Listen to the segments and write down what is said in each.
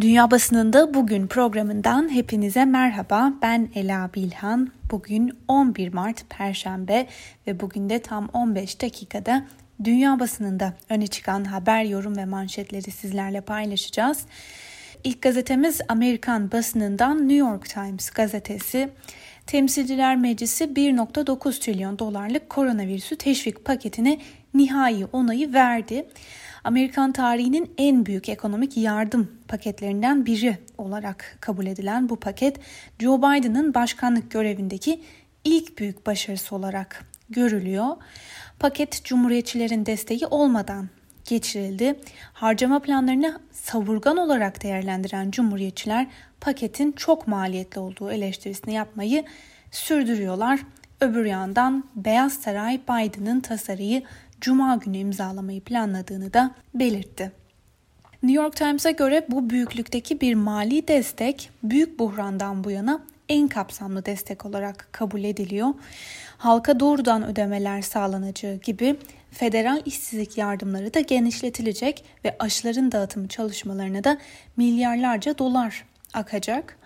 Dünya Basınında Bugün programından hepinize merhaba. Ben Ela Bilhan. Bugün 11 Mart Perşembe ve bugün de tam 15 dakikada Dünya Basınında öne çıkan haber, yorum ve manşetleri sizlerle paylaşacağız. İlk gazetemiz Amerikan basınından New York Times gazetesi. Temsilciler Meclisi 1.9 trilyon dolarlık koronavirüsü teşvik paketine nihai onayı verdi. Amerikan tarihinin en büyük ekonomik yardım paketlerinden biri olarak kabul edilen bu paket Joe Biden'ın başkanlık görevindeki ilk büyük başarısı olarak görülüyor. Paket Cumhuriyetçilerin desteği olmadan geçirildi. Harcama planlarını savurgan olarak değerlendiren Cumhuriyetçiler paketin çok maliyetli olduğu eleştirisini yapmayı sürdürüyorlar. Öbür yandan Beyaz Saray Biden'ın tasarıyı Cuma günü imzalamayı planladığını da belirtti. New York Times'a göre bu büyüklükteki bir mali destek büyük buhrandan bu yana en kapsamlı destek olarak kabul ediliyor. Halka doğrudan ödemeler sağlanacağı gibi federal işsizlik yardımları da genişletilecek ve aşıların dağıtımı çalışmalarına da milyarlarca dolar akacak.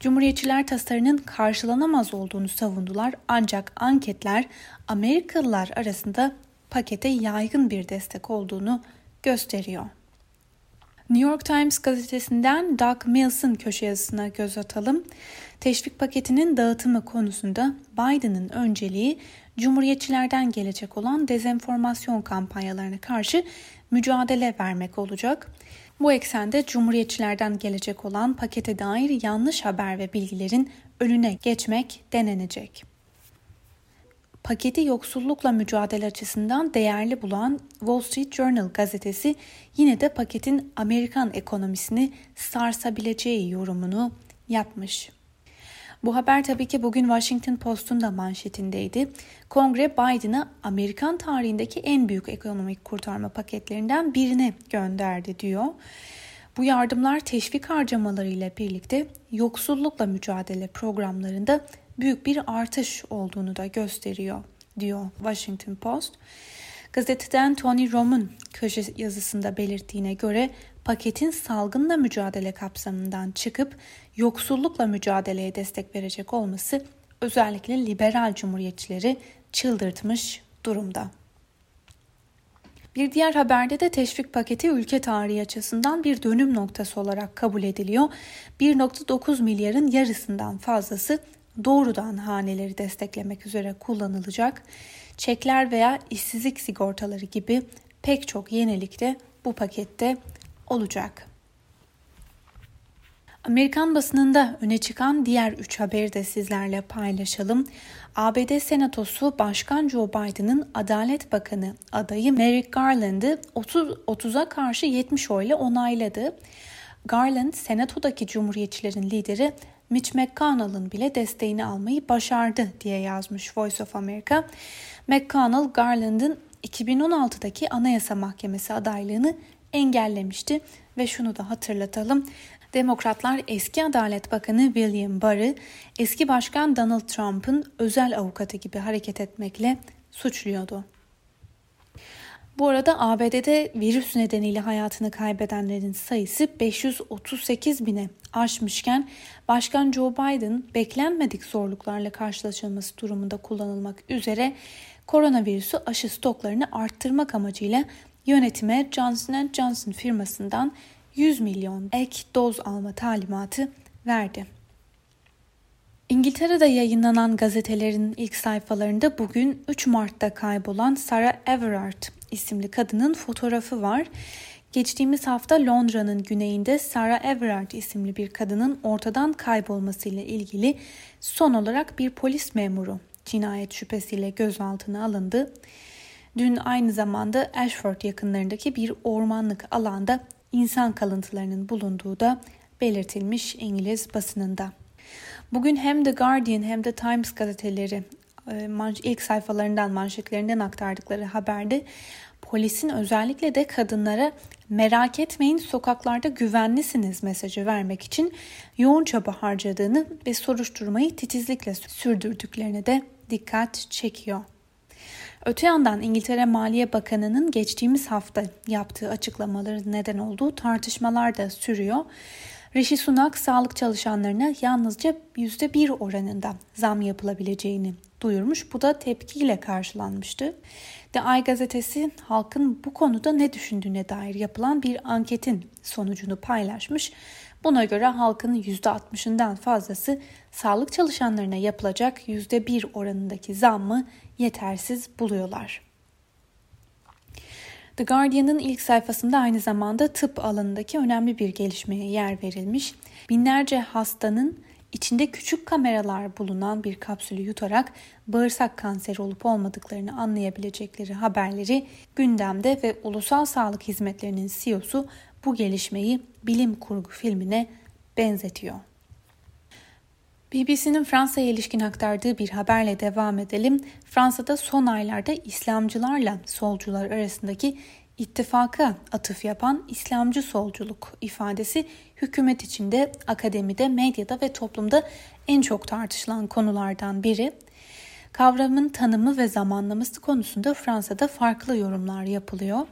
Cumhuriyetçiler tasarının karşılanamaz olduğunu savundular ancak anketler Amerikalılar arasında pakete yaygın bir destek olduğunu gösteriyor. New York Times gazetesinden Doug Mills'ın köşe yazısına göz atalım. Teşvik paketinin dağıtımı konusunda Biden'ın önceliği Cumhuriyetçilerden gelecek olan dezenformasyon kampanyalarına karşı mücadele vermek olacak. Bu eksende Cumhuriyetçilerden gelecek olan pakete dair yanlış haber ve bilgilerin önüne geçmek denenecek. Paketi yoksullukla mücadele açısından değerli bulan Wall Street Journal gazetesi yine de paketin Amerikan ekonomisini sarsabileceği yorumunu yapmış. Bu haber tabii ki bugün Washington Post'un da manşetindeydi. Kongre Biden'a Amerikan tarihindeki en büyük ekonomik kurtarma paketlerinden birini gönderdi diyor. Bu yardımlar teşvik harcamaları ile birlikte yoksullukla mücadele programlarında büyük bir artış olduğunu da gösteriyor diyor Washington Post. Gazeteden Tony Rom'un köşe yazısında belirttiğine göre paketin salgınla mücadele kapsamından çıkıp yoksullukla mücadeleye destek verecek olması özellikle liberal cumhuriyetçileri çıldırtmış durumda. Bir diğer haberde de teşvik paketi ülke tarihi açısından bir dönüm noktası olarak kabul ediliyor. 1.9 milyarın yarısından fazlası doğrudan haneleri desteklemek üzere kullanılacak. Çekler veya işsizlik sigortaları gibi pek çok yenilik de bu pakette olacak. Amerikan basınında öne çıkan diğer 3 haberi de sizlerle paylaşalım. ABD Senatosu Başkan Joe Biden'ın Adalet Bakanı adayı Merrick Garland'ı 30, 30'a karşı 70 oyla onayladı. Garland, Senato'daki Cumhuriyetçilerin lideri Mitch McConnell'ın bile desteğini almayı başardı diye yazmış Voice of America. McConnell, Garland'ın 2016'daki Anayasa Mahkemesi adaylığını engellemişti ve şunu da hatırlatalım. Demokratlar eski Adalet Bakanı William Barr'ı eski başkan Donald Trump'ın özel avukatı gibi hareket etmekle suçluyordu. Bu arada ABD'de virüs nedeniyle hayatını kaybedenlerin sayısı 538 bine aşmışken Başkan Joe Biden beklenmedik zorluklarla karşılaşılması durumunda kullanılmak üzere koronavirüsü aşı stoklarını arttırmak amacıyla yönetime Johnson Johnson firmasından 100 milyon ek doz alma talimatı verdi. İngiltere'de yayınlanan gazetelerin ilk sayfalarında bugün 3 Mart'ta kaybolan Sarah Everard isimli kadının fotoğrafı var. Geçtiğimiz hafta Londra'nın güneyinde Sarah Everard isimli bir kadının ortadan kaybolmasıyla ilgili son olarak bir polis memuru cinayet şüphesiyle gözaltına alındı. Dün aynı zamanda Ashford yakınlarındaki bir ormanlık alanda insan kalıntılarının bulunduğu da belirtilmiş İngiliz basınında. Bugün hem The Guardian hem de Times gazeteleri e, ilk sayfalarından manşetlerinden aktardıkları haberde polisin özellikle de kadınlara merak etmeyin sokaklarda güvenlisiniz mesajı vermek için yoğun çaba harcadığını ve soruşturmayı titizlikle sürdürdüklerine de dikkat çekiyor. Öte yandan İngiltere Maliye Bakanı'nın geçtiğimiz hafta yaptığı açıklamaların neden olduğu tartışmalar da sürüyor. Rishi Sunak sağlık çalışanlarına yalnızca %1 oranında zam yapılabileceğini duyurmuş. Bu da tepkiyle karşılanmıştı. The Ay gazetesi halkın bu konuda ne düşündüğüne dair yapılan bir anketin sonucunu paylaşmış. Buna göre halkın %60'ından fazlası sağlık çalışanlarına yapılacak %1 oranındaki zammı yetersiz buluyorlar. The Guardian'ın ilk sayfasında aynı zamanda tıp alanındaki önemli bir gelişmeye yer verilmiş. Binlerce hastanın içinde küçük kameralar bulunan bir kapsülü yutarak bağırsak kanseri olup olmadıklarını anlayabilecekleri haberleri gündemde ve Ulusal Sağlık Hizmetlerinin CEO'su bu gelişmeyi bilim kurgu filmine benzetiyor. BBC'nin Fransa'ya ilişkin aktardığı bir haberle devam edelim. Fransa'da son aylarda İslamcılarla solcular arasındaki ittifaka atıf yapan İslamcı solculuk ifadesi hükümet içinde, akademide, medyada ve toplumda en çok tartışılan konulardan biri. Kavramın tanımı ve zamanlaması konusunda Fransa'da farklı yorumlar yapılıyor.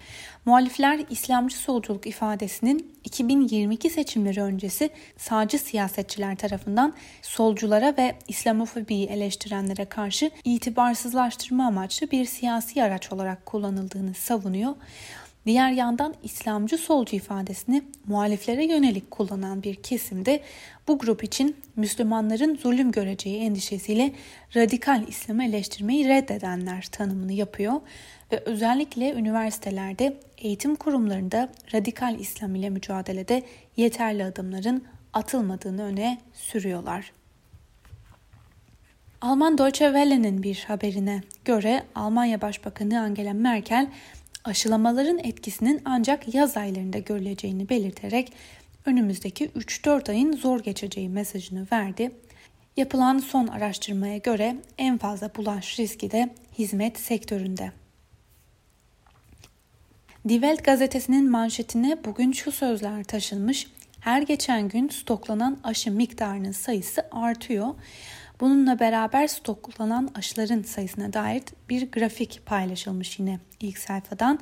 Muhalifler İslamcı solculuk ifadesinin 2022 seçimleri öncesi sağcı siyasetçiler tarafından solculara ve İslamofobiyi eleştirenlere karşı itibarsızlaştırma amaçlı bir siyasi araç olarak kullanıldığını savunuyor. Diğer yandan İslamcı solcu ifadesini muhaliflere yönelik kullanan bir kesimde bu grup için Müslümanların zulüm göreceği endişesiyle radikal İslam'ı eleştirmeyi reddedenler tanımını yapıyor ve özellikle üniversitelerde eğitim kurumlarında radikal İslam ile mücadelede yeterli adımların atılmadığını öne sürüyorlar. Alman Deutsche Welle'nin bir haberine göre Almanya Başbakanı Angela Merkel aşılamaların etkisinin ancak yaz aylarında görüleceğini belirterek önümüzdeki 3-4 ayın zor geçeceği mesajını verdi. Yapılan son araştırmaya göre en fazla bulaş riski de hizmet sektöründe. Die Welt gazetesinin manşetine bugün şu sözler taşınmış. Her geçen gün stoklanan aşı miktarının sayısı artıyor. Bununla beraber stoklanan aşıların sayısına dair bir grafik paylaşılmış yine ilk sayfadan.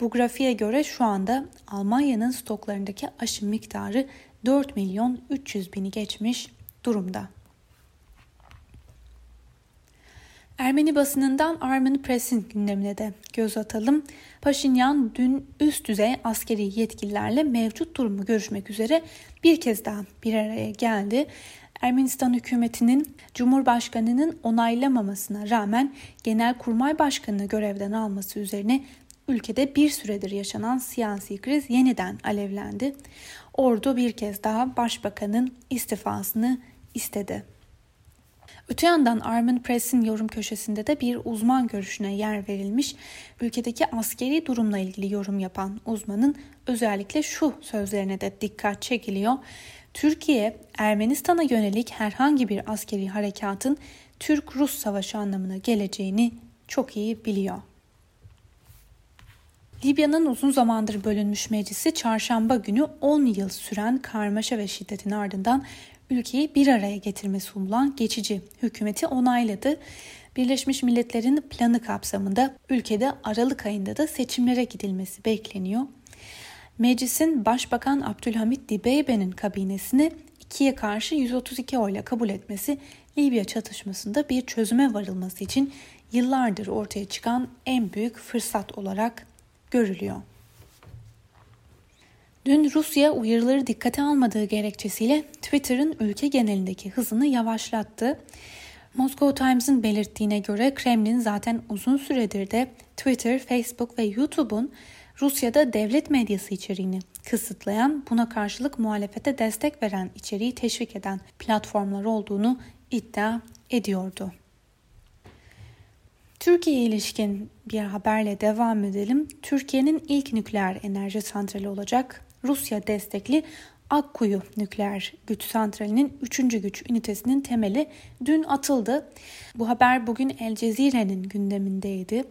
Bu grafiğe göre şu anda Almanya'nın stoklarındaki aşı miktarı 4 milyon 300 bini geçmiş durumda. Ermeni basınından Armen Press'in gündemine de göz atalım. Paşinyan dün üst düzey askeri yetkililerle mevcut durumu görüşmek üzere bir kez daha bir araya geldi. Ermenistan hükümetinin Cumhurbaşkanı'nın onaylamamasına rağmen Genelkurmay Başkanı'nı görevden alması üzerine ülkede bir süredir yaşanan siyasi kriz yeniden alevlendi. Ordu bir kez daha başbakanın istifasını istedi. Öte yandan Armin Press'in yorum köşesinde de bir uzman görüşüne yer verilmiş. Ülkedeki askeri durumla ilgili yorum yapan uzmanın özellikle şu sözlerine de dikkat çekiliyor. Türkiye, Ermenistan'a yönelik herhangi bir askeri harekatın Türk-Rus savaşı anlamına geleceğini çok iyi biliyor. Libya'nın uzun zamandır bölünmüş meclisi çarşamba günü 10 yıl süren karmaşa ve şiddetin ardından ülkeyi bir araya getirmesi umulan geçici hükümeti onayladı. Birleşmiş Milletler'in planı kapsamında ülkede Aralık ayında da seçimlere gidilmesi bekleniyor. Meclisin Başbakan Abdülhamit Dibeybe'nin kabinesini ikiye karşı 132 oyla kabul etmesi Libya çatışmasında bir çözüme varılması için yıllardır ortaya çıkan en büyük fırsat olarak görülüyor. Dün Rusya uyarıları dikkate almadığı gerekçesiyle Twitter'ın ülke genelindeki hızını yavaşlattı. Moscow Times'ın belirttiğine göre Kremlin zaten uzun süredir de Twitter, Facebook ve YouTube'un Rusya'da devlet medyası içeriğini kısıtlayan, buna karşılık muhalefete destek veren içeriği teşvik eden platformlar olduğunu iddia ediyordu. Türkiye'ye ilişkin bir haberle devam edelim. Türkiye'nin ilk nükleer enerji santrali olacak Rusya destekli Akkuyu nükleer güç santralinin 3. güç ünitesinin temeli dün atıldı. Bu haber bugün El Cezire'nin gündemindeydi.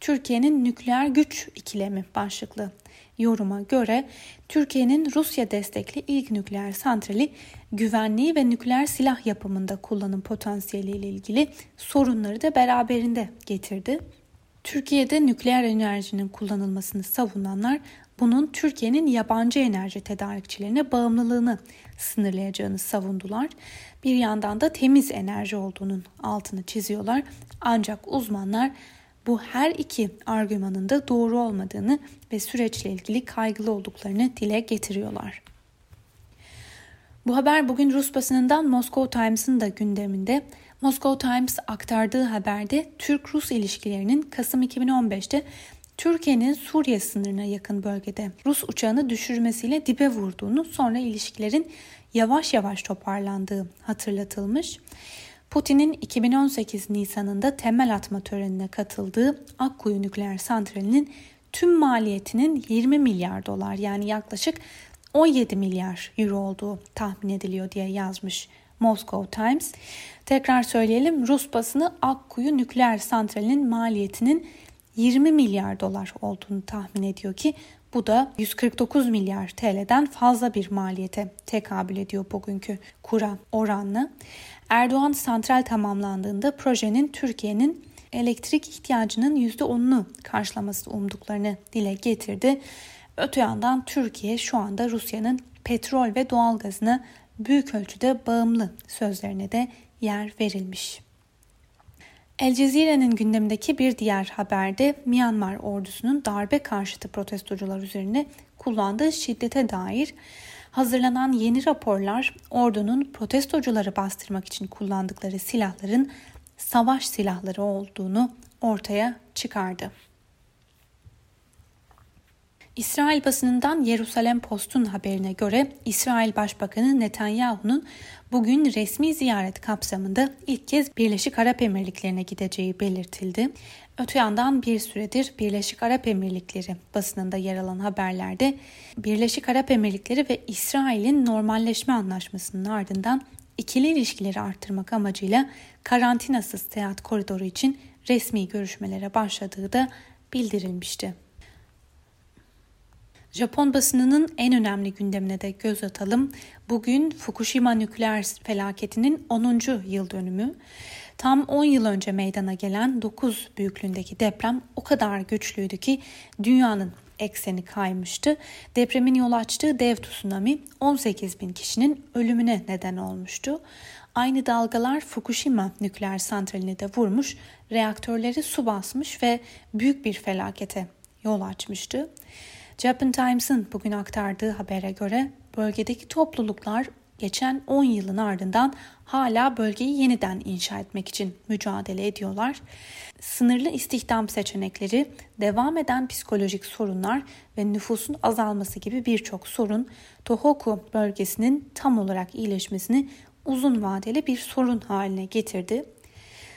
Türkiye'nin nükleer güç ikilemi başlıklı yoruma göre Türkiye'nin Rusya destekli ilk nükleer santrali güvenliği ve nükleer silah yapımında kullanım potansiyeli ile ilgili sorunları da beraberinde getirdi. Türkiye'de nükleer enerjinin kullanılmasını savunanlar bunun Türkiye'nin yabancı enerji tedarikçilerine bağımlılığını sınırlayacağını savundular. Bir yandan da temiz enerji olduğunun altını çiziyorlar. Ancak uzmanlar bu her iki argümanın da doğru olmadığını ve süreçle ilgili kaygılı olduklarını dile getiriyorlar. Bu haber bugün Rus basınından Moscow Times'ın da gündeminde. Moscow Times aktardığı haberde Türk-Rus ilişkilerinin Kasım 2015'te Türkiye'nin Suriye sınırına yakın bölgede Rus uçağını düşürmesiyle dibe vurduğunu sonra ilişkilerin yavaş yavaş toparlandığı hatırlatılmış. Putin'in 2018 Nisan'ında temel atma törenine katıldığı Akkuyu nükleer santralinin tüm maliyetinin 20 milyar dolar yani yaklaşık 17 milyar euro olduğu tahmin ediliyor diye yazmış Moscow Times. Tekrar söyleyelim Rus basını Akkuyu nükleer santralinin maliyetinin 20 milyar dolar olduğunu tahmin ediyor ki bu da 149 milyar TL'den fazla bir maliyete tekabül ediyor bugünkü kura oranlı. Erdoğan santral tamamlandığında projenin Türkiye'nin elektrik ihtiyacının %10'unu karşılamasını umduklarını dile getirdi. Öte yandan Türkiye şu anda Rusya'nın petrol ve doğalgazına büyük ölçüde bağımlı sözlerine de yer verilmiş. El Cezire'nin gündemindeki bir diğer haberde Myanmar ordusunun darbe karşıtı protestocular üzerine kullandığı şiddete dair hazırlanan yeni raporlar ordunun protestocuları bastırmak için kullandıkları silahların savaş silahları olduğunu ortaya çıkardı. İsrail basınından Yerusalem Post'un haberine göre İsrail Başbakanı Netanyahu'nun bugün resmi ziyaret kapsamında ilk kez Birleşik Arap Emirlikleri'ne gideceği belirtildi. Öte yandan bir süredir Birleşik Arap Emirlikleri basınında yer alan haberlerde Birleşik Arap Emirlikleri ve İsrail'in normalleşme anlaşmasının ardından ikili ilişkileri arttırmak amacıyla karantinasız seyahat koridoru için resmi görüşmelere başladığı da bildirilmişti. Japon basınının en önemli gündemine de göz atalım. Bugün Fukushima nükleer felaketinin 10. yıl dönümü. Tam 10 yıl önce meydana gelen 9 büyüklüğündeki deprem o kadar güçlüydü ki dünyanın ekseni kaymıştı. Depremin yol açtığı dev tsunami 18 bin kişinin ölümüne neden olmuştu. Aynı dalgalar Fukushima nükleer santralini de vurmuş, reaktörleri su basmış ve büyük bir felakete yol açmıştı. Japan Times'ın bugün aktardığı habere göre bölgedeki topluluklar geçen 10 yılın ardından hala bölgeyi yeniden inşa etmek için mücadele ediyorlar. Sınırlı istihdam seçenekleri, devam eden psikolojik sorunlar ve nüfusun azalması gibi birçok sorun Tohoku bölgesinin tam olarak iyileşmesini uzun vadeli bir sorun haline getirdi.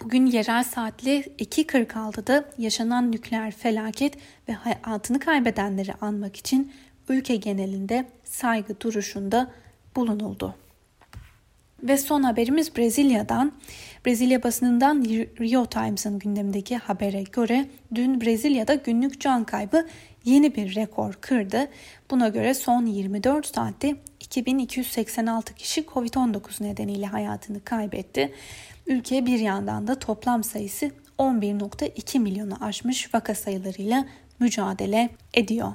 Bugün yerel saatle 2.46'da yaşanan nükleer felaket ve hayatını kaybedenleri anmak için ülke genelinde saygı duruşunda bulunuldu. Ve son haberimiz Brezilya'dan. Brezilya basınından Rio Times'ın gündemindeki habere göre dün Brezilya'da günlük can kaybı yeni bir rekor kırdı. Buna göre son 24 saatte 2286 kişi Covid-19 nedeniyle hayatını kaybetti. Ülke bir yandan da toplam sayısı 11.2 milyonu aşmış vaka sayılarıyla mücadele ediyor.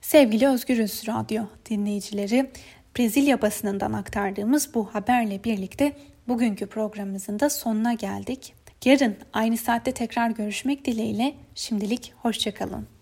Sevgili Özgürüz Radyo dinleyicileri, Brezilya basınından aktardığımız bu haberle birlikte bugünkü programımızın da sonuna geldik. Yarın aynı saatte tekrar görüşmek dileğiyle şimdilik hoşçakalın.